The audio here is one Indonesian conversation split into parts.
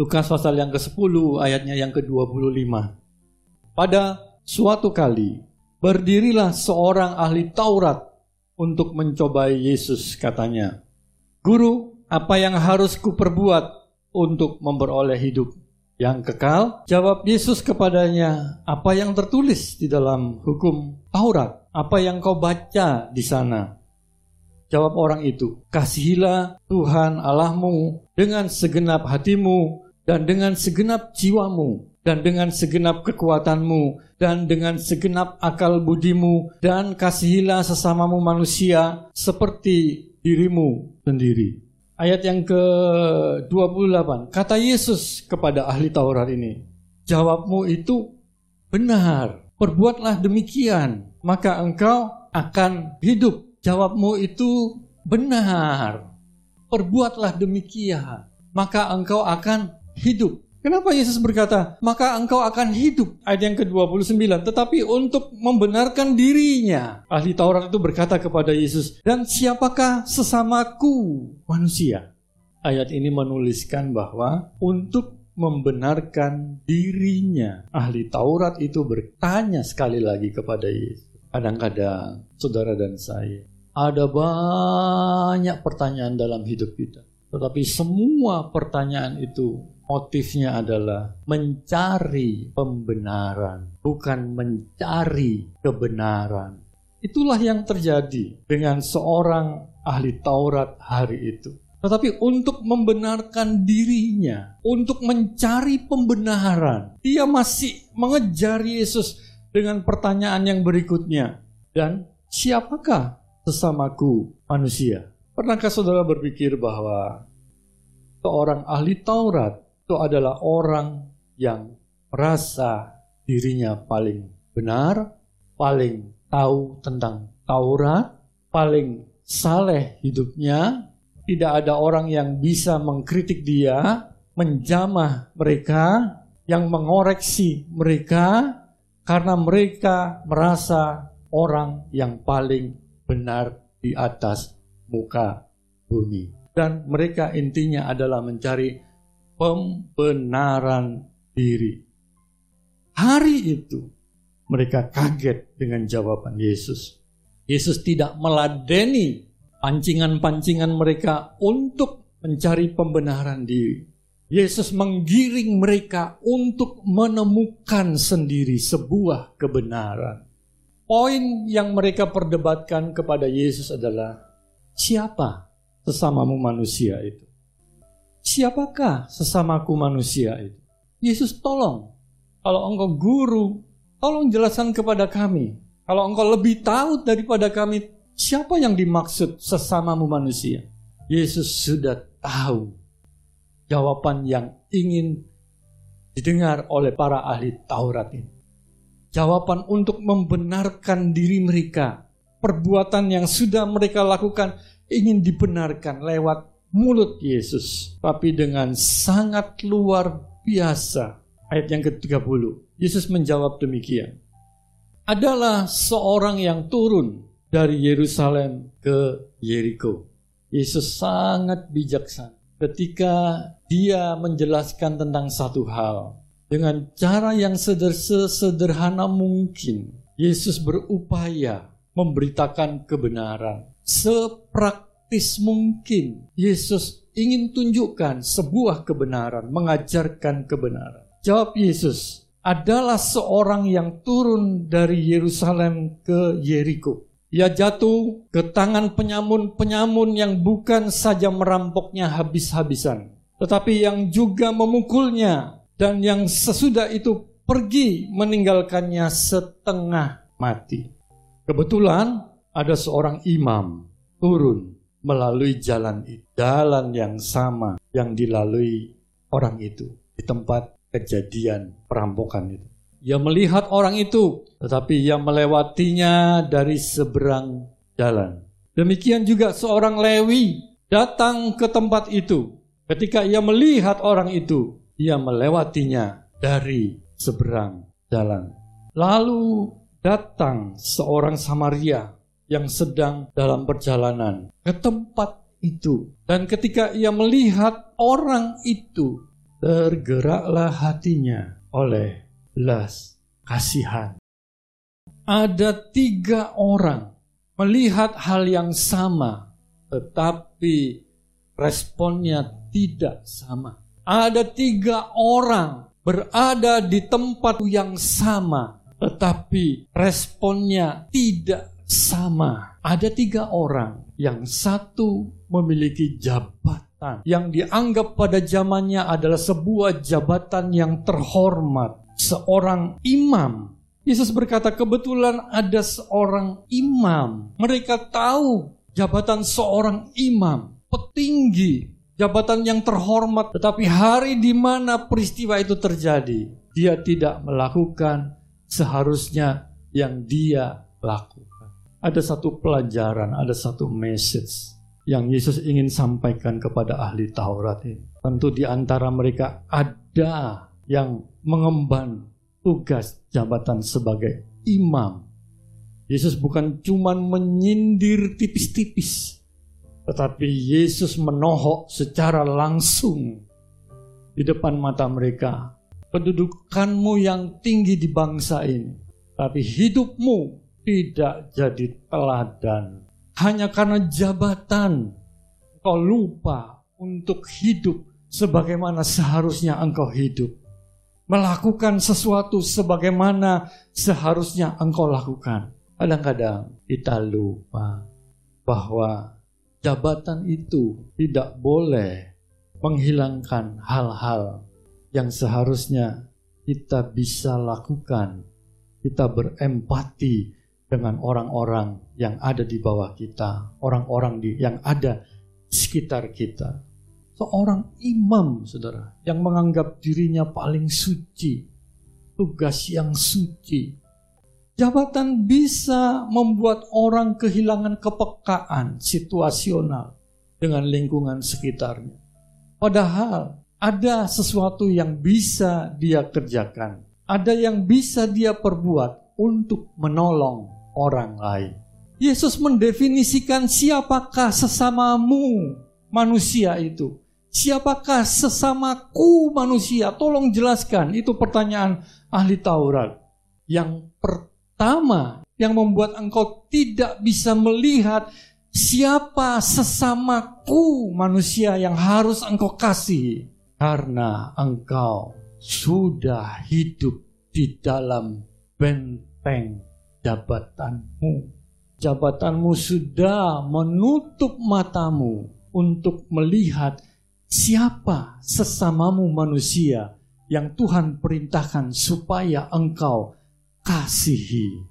Lukas pasal yang ke-10 ayatnya yang ke-25. Pada suatu kali berdirilah seorang ahli Taurat untuk mencobai Yesus katanya. Guru, apa yang harus kuperbuat untuk memperoleh hidup yang kekal? Jawab Yesus kepadanya, apa yang tertulis di dalam hukum Taurat? Apa yang kau baca di sana? Jawab orang itu, kasihilah Tuhan Allahmu dengan segenap hatimu, dan dengan segenap jiwamu dan dengan segenap kekuatanmu dan dengan segenap akal budimu dan kasihilah sesamamu manusia seperti dirimu sendiri. Ayat yang ke-28. Kata Yesus kepada ahli Taurat ini, jawabmu itu benar. Perbuatlah demikian, maka engkau akan hidup. Jawabmu itu benar. Perbuatlah demikian, maka engkau akan hidup. Kenapa Yesus berkata, maka engkau akan hidup, ayat yang ke-29, tetapi untuk membenarkan dirinya. Ahli Taurat itu berkata kepada Yesus, dan siapakah sesamaku manusia? Ayat ini menuliskan bahwa untuk membenarkan dirinya, ahli Taurat itu bertanya sekali lagi kepada Yesus. Kadang-kadang, saudara dan saya, ada banyak pertanyaan dalam hidup kita. Tetapi semua pertanyaan itu motifnya adalah mencari pembenaran, bukan mencari kebenaran. Itulah yang terjadi dengan seorang ahli Taurat hari itu. Tetapi untuk membenarkan dirinya, untuk mencari pembenaran, dia masih mengejar Yesus dengan pertanyaan yang berikutnya. Dan siapakah sesamaku manusia? Pernahkah saudara berpikir bahwa seorang ahli Taurat itu adalah orang yang merasa dirinya paling benar, paling tahu tentang Taurat, paling saleh hidupnya, tidak ada orang yang bisa mengkritik dia, menjamah mereka, yang mengoreksi mereka, karena mereka merasa orang yang paling benar di atas muka bumi. Dan mereka intinya adalah mencari pembenaran diri. Hari itu mereka kaget dengan jawaban Yesus. Yesus tidak meladeni pancingan-pancingan mereka untuk mencari pembenaran diri. Yesus menggiring mereka untuk menemukan sendiri sebuah kebenaran. Poin yang mereka perdebatkan kepada Yesus adalah siapa sesamamu manusia itu? Siapakah sesamaku manusia itu? Yesus tolong. Kalau engkau guru, tolong jelaskan kepada kami. Kalau engkau lebih tahu daripada kami, siapa yang dimaksud sesamamu manusia? Yesus sudah tahu jawaban yang ingin didengar oleh para ahli Taurat ini. Jawaban untuk membenarkan diri mereka, perbuatan yang sudah mereka lakukan ingin dibenarkan lewat mulut Yesus, tapi dengan sangat luar biasa. Ayat yang ke-30, Yesus menjawab demikian. Adalah seorang yang turun dari Yerusalem ke Yeriko. Yesus sangat bijaksana ketika dia menjelaskan tentang satu hal. Dengan cara yang sederhana mungkin, Yesus berupaya memberitakan kebenaran. Seprak praktis mungkin Yesus ingin tunjukkan sebuah kebenaran, mengajarkan kebenaran. Jawab Yesus, adalah seorang yang turun dari Yerusalem ke Yeriko. Ia jatuh ke tangan penyamun-penyamun yang bukan saja merampoknya habis-habisan, tetapi yang juga memukulnya dan yang sesudah itu pergi meninggalkannya setengah mati. Kebetulan ada seorang imam turun melalui jalan jalan yang sama yang dilalui orang itu di tempat kejadian perampokan itu. Ia melihat orang itu, tetapi ia melewatinya dari seberang jalan. Demikian juga seorang Lewi datang ke tempat itu. Ketika ia melihat orang itu, ia melewatinya dari seberang jalan. Lalu datang seorang Samaria yang sedang dalam perjalanan ke tempat itu. Dan ketika ia melihat orang itu, tergeraklah hatinya oleh belas kasihan. Ada tiga orang melihat hal yang sama, tetapi responnya tidak sama. Ada tiga orang berada di tempat yang sama, tetapi responnya tidak sama. Ada tiga orang, yang satu memiliki jabatan yang dianggap pada zamannya adalah sebuah jabatan yang terhormat, seorang imam. Yesus berkata, "Kebetulan ada seorang imam." Mereka tahu jabatan seorang imam, petinggi, jabatan yang terhormat, tetapi hari di mana peristiwa itu terjadi, dia tidak melakukan seharusnya yang dia lakukan ada satu pelajaran, ada satu message yang Yesus ingin sampaikan kepada ahli Taurat ini. Tentu di antara mereka ada yang mengemban tugas jabatan sebagai imam. Yesus bukan cuma menyindir tipis-tipis, tetapi Yesus menohok secara langsung di depan mata mereka. Kedudukanmu yang tinggi di bangsa ini, tapi hidupmu tidak jadi teladan. Hanya karena jabatan engkau lupa untuk hidup sebagaimana seharusnya engkau hidup. Melakukan sesuatu sebagaimana seharusnya engkau lakukan. Kadang-kadang kita lupa bahwa jabatan itu tidak boleh menghilangkan hal-hal yang seharusnya kita bisa lakukan. Kita berempati dengan orang-orang yang ada di bawah kita, orang-orang yang ada di sekitar kita. Seorang imam, saudara, yang menganggap dirinya paling suci, tugas yang suci. Jabatan bisa membuat orang kehilangan kepekaan situasional dengan lingkungan sekitarnya. Padahal ada sesuatu yang bisa dia kerjakan, ada yang bisa dia perbuat untuk menolong orang lain. Yesus mendefinisikan siapakah sesamamu manusia itu. Siapakah sesamaku manusia? Tolong jelaskan. Itu pertanyaan ahli Taurat. Yang pertama yang membuat engkau tidak bisa melihat siapa sesamaku manusia yang harus engkau kasih. Karena engkau sudah hidup di dalam benteng jabatanmu. Jabatanmu sudah menutup matamu untuk melihat siapa sesamamu manusia yang Tuhan perintahkan supaya engkau kasihi.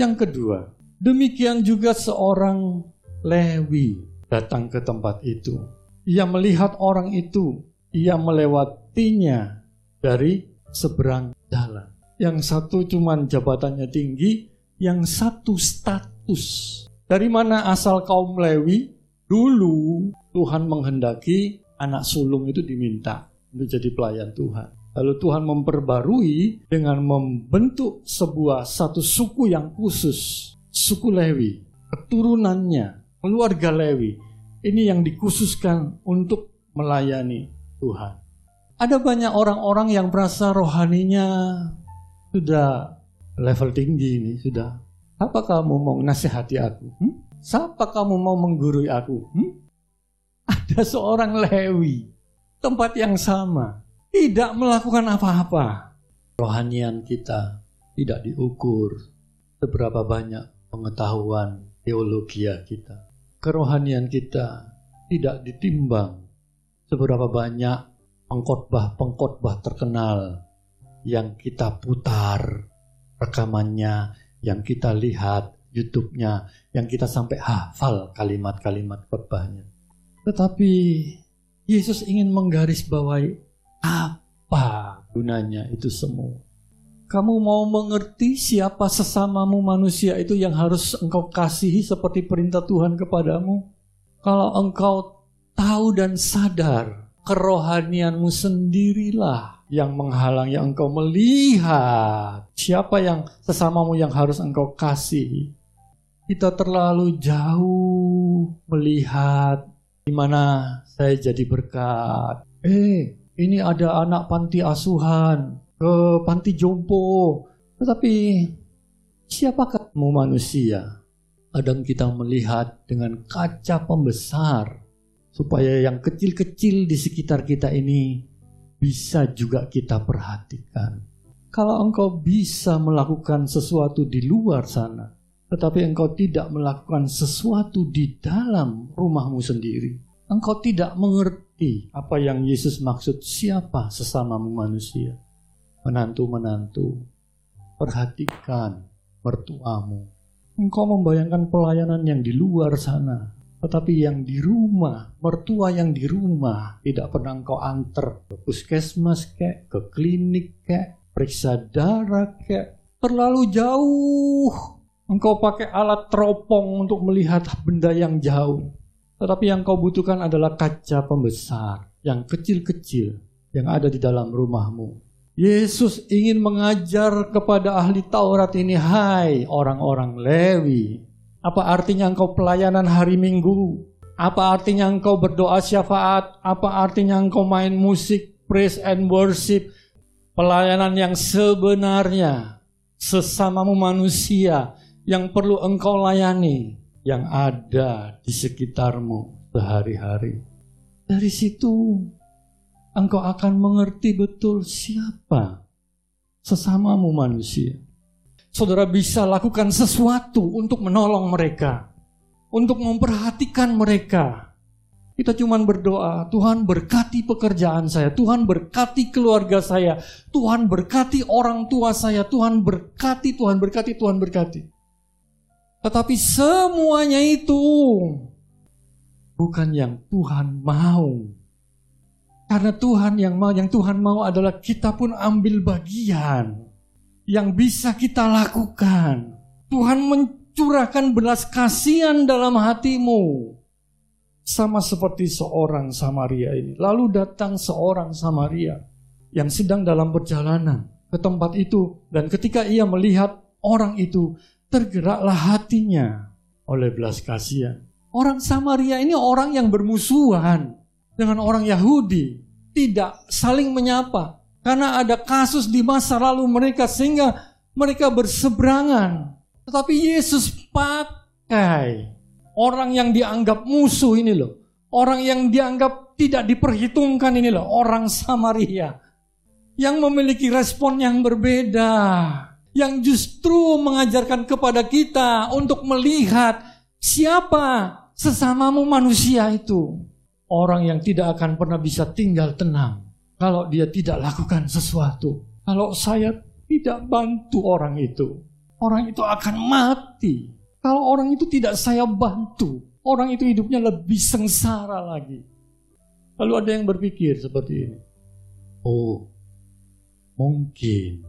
Yang kedua, demikian juga seorang Lewi datang ke tempat itu. Ia melihat orang itu, ia melewatinya dari seberang jalan. Yang satu cuman jabatannya tinggi, yang satu status. Dari mana asal kaum Lewi? Dulu Tuhan menghendaki anak sulung itu diminta untuk jadi pelayan Tuhan. Lalu Tuhan memperbarui dengan membentuk sebuah satu suku yang khusus, suku Lewi, keturunannya, keluarga Lewi. Ini yang dikhususkan untuk melayani Tuhan. Ada banyak orang-orang yang merasa rohaninya sudah level tinggi ini, sudah. Apa kamu mau nasihati aku? Hmm? Siapa kamu mau menggurui aku? Hmm? Ada seorang Lewi, tempat yang sama tidak melakukan apa-apa. Rohanian kita tidak diukur seberapa banyak pengetahuan teologi kita. Kerohanian kita tidak ditimbang seberapa banyak pengkhotbah-pengkhotbah terkenal yang kita putar rekamannya, yang kita lihat YouTube-nya, yang kita sampai hafal kalimat-kalimat khotbahnya. Tetapi Yesus ingin menggarisbawahi apa gunanya itu semua. Kamu mau mengerti siapa sesamamu manusia itu yang harus engkau kasihi seperti perintah Tuhan kepadamu? Kalau engkau tahu dan sadar kerohanianmu sendirilah yang menghalangi engkau melihat siapa yang sesamamu yang harus engkau kasihi. Kita terlalu jauh melihat di mana saya jadi berkat. Eh, ini ada anak panti asuhan ke panti jompo. Tetapi siapakah kamu manusia? Kadang kita melihat dengan kaca pembesar supaya yang kecil-kecil di sekitar kita ini bisa juga kita perhatikan. Kalau engkau bisa melakukan sesuatu di luar sana, tetapi engkau tidak melakukan sesuatu di dalam rumahmu sendiri, engkau tidak mengerti apa yang Yesus maksud siapa sesamamu manusia menantu-menantu, perhatikan mertuamu. Engkau membayangkan pelayanan yang di luar sana, tetapi yang di rumah, mertua yang di rumah tidak pernah engkau antar ke puskesmas kek, ke klinik kek, periksa darah kek, terlalu jauh. Engkau pakai alat teropong untuk melihat benda yang jauh. Tetapi yang kau butuhkan adalah kaca pembesar yang kecil-kecil yang ada di dalam rumahmu Yesus ingin mengajar kepada ahli Taurat ini, hai orang-orang Lewi. Apa artinya engkau pelayanan hari Minggu? Apa artinya engkau berdoa syafaat? Apa artinya engkau main musik, praise and worship? Pelayanan yang sebenarnya sesamamu manusia yang perlu engkau layani yang ada di sekitarmu sehari-hari. Dari situ engkau akan mengerti betul siapa sesamamu manusia. Saudara bisa lakukan sesuatu untuk menolong mereka, untuk memperhatikan mereka. Kita cuma berdoa, Tuhan berkati pekerjaan saya, Tuhan berkati keluarga saya, Tuhan berkati orang tua saya, Tuhan berkati, Tuhan berkati, Tuhan berkati. Tetapi semuanya itu bukan yang Tuhan mau karena Tuhan yang mau, yang Tuhan mau adalah kita pun ambil bagian yang bisa kita lakukan. Tuhan mencurahkan belas kasihan dalam hatimu. Sama seperti seorang Samaria ini. Lalu datang seorang Samaria yang sedang dalam perjalanan ke tempat itu. Dan ketika ia melihat orang itu, tergeraklah hatinya oleh belas kasihan. Orang Samaria ini orang yang bermusuhan dengan orang Yahudi tidak saling menyapa karena ada kasus di masa lalu mereka sehingga mereka berseberangan. Tetapi Yesus pakai orang yang dianggap musuh ini loh. Orang yang dianggap tidak diperhitungkan ini loh, orang Samaria. Yang memiliki respon yang berbeda. Yang justru mengajarkan kepada kita untuk melihat siapa sesamamu manusia itu orang yang tidak akan pernah bisa tinggal tenang kalau dia tidak lakukan sesuatu. Kalau saya tidak bantu orang itu, orang itu akan mati. Kalau orang itu tidak saya bantu, orang itu hidupnya lebih sengsara lagi. Lalu ada yang berpikir seperti ini. Oh, mungkin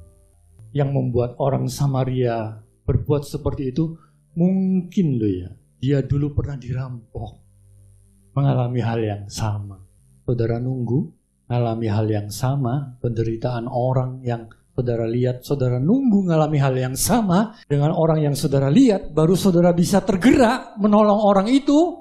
yang membuat orang Samaria berbuat seperti itu mungkin loh ya. Dia dulu pernah dirampok mengalami hal yang sama. Saudara nunggu mengalami hal yang sama, penderitaan orang yang saudara lihat, saudara nunggu mengalami hal yang sama dengan orang yang saudara lihat, baru saudara bisa tergerak menolong orang itu.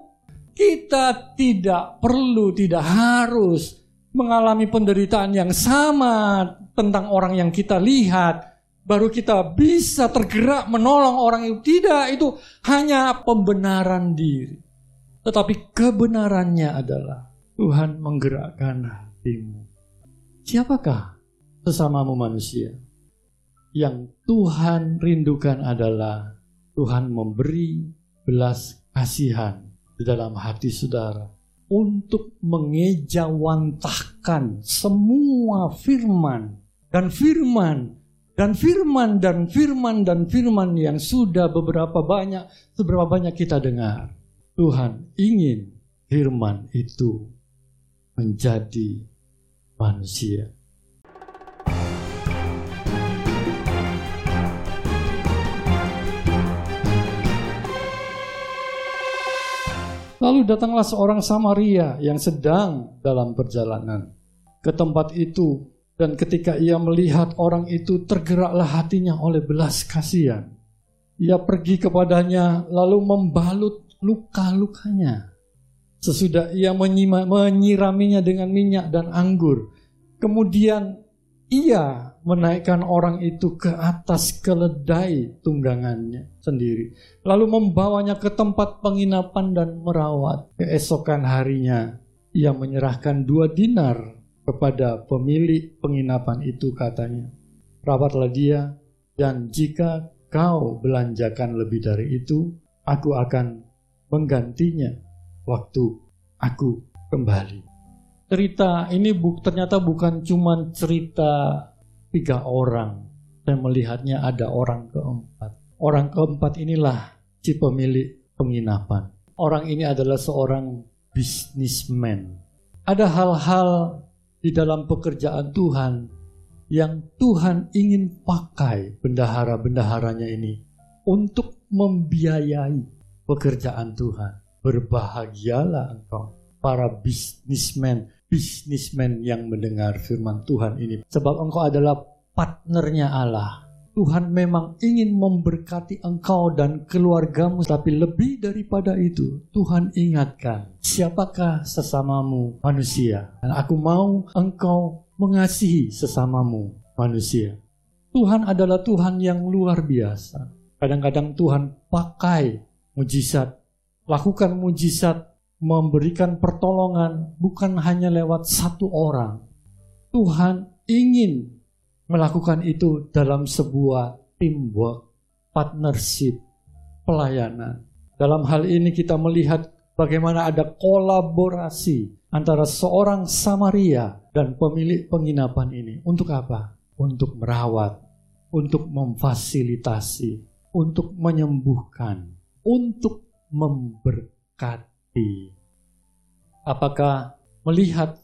Kita tidak perlu, tidak harus mengalami penderitaan yang sama tentang orang yang kita lihat, baru kita bisa tergerak menolong orang itu. Tidak, itu hanya pembenaran diri. Tetapi kebenarannya adalah Tuhan menggerakkan hatimu. Siapakah sesamamu manusia? Yang Tuhan rindukan adalah Tuhan memberi belas kasihan di dalam hati saudara untuk mengejawantahkan semua firman dan firman dan firman dan firman dan firman yang sudah beberapa banyak seberapa banyak kita dengar Tuhan ingin firman itu menjadi manusia. Lalu datanglah seorang Samaria yang sedang dalam perjalanan ke tempat itu dan ketika ia melihat orang itu tergeraklah hatinya oleh belas kasihan. Ia pergi kepadanya lalu membalut luka-lukanya. Sesudah ia menyiraminya dengan minyak dan anggur. Kemudian ia menaikkan orang itu ke atas keledai tunggangannya sendiri. Lalu membawanya ke tempat penginapan dan merawat. Keesokan harinya ia menyerahkan dua dinar kepada pemilik penginapan itu katanya. Rawatlah dia dan jika kau belanjakan lebih dari itu, aku akan menggantinya waktu aku kembali cerita ini bu, ternyata bukan cuma cerita tiga orang. Saya melihatnya ada orang keempat. Orang keempat inilah si pemilik penginapan. Orang ini adalah seorang bisnismen. Ada hal-hal di dalam pekerjaan Tuhan yang Tuhan ingin pakai bendahara-bendaharanya ini untuk membiayai pekerjaan Tuhan. Berbahagialah engkau para bisnismen bisnismen yang mendengar firman Tuhan ini. Sebab engkau adalah partnernya Allah. Tuhan memang ingin memberkati engkau dan keluargamu, tapi lebih daripada itu, Tuhan ingatkan, siapakah sesamamu manusia? Dan aku mau engkau mengasihi sesamamu manusia. Tuhan adalah Tuhan yang luar biasa. Kadang-kadang Tuhan pakai mujizat, lakukan mujizat memberikan pertolongan bukan hanya lewat satu orang. Tuhan ingin melakukan itu dalam sebuah teamwork, partnership, pelayanan. Dalam hal ini kita melihat bagaimana ada kolaborasi antara seorang Samaria dan pemilik penginapan ini. Untuk apa? Untuk merawat, untuk memfasilitasi, untuk menyembuhkan, untuk memberkati Apakah melihat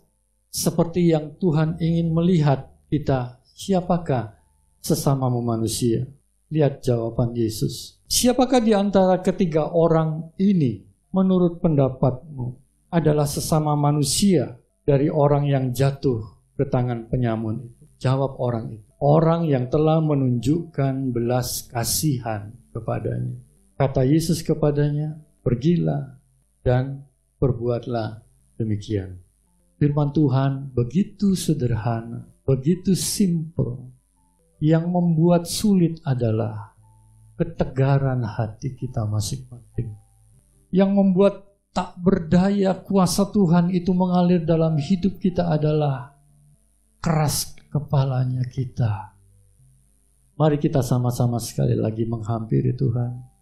seperti yang Tuhan ingin melihat kita, siapakah sesamamu manusia? Lihat jawaban Yesus. Siapakah di antara ketiga orang ini menurut pendapatmu adalah sesama manusia dari orang yang jatuh ke tangan penyamun itu? Jawab orang itu. Orang yang telah menunjukkan belas kasihan kepadanya. Kata Yesus kepadanya, pergilah dan perbuatlah demikian. Firman Tuhan begitu sederhana, begitu simple. Yang membuat sulit adalah ketegaran hati kita masing-masing. Yang membuat tak berdaya kuasa Tuhan itu mengalir dalam hidup kita adalah keras kepalanya kita. Mari kita sama-sama sekali lagi menghampiri Tuhan.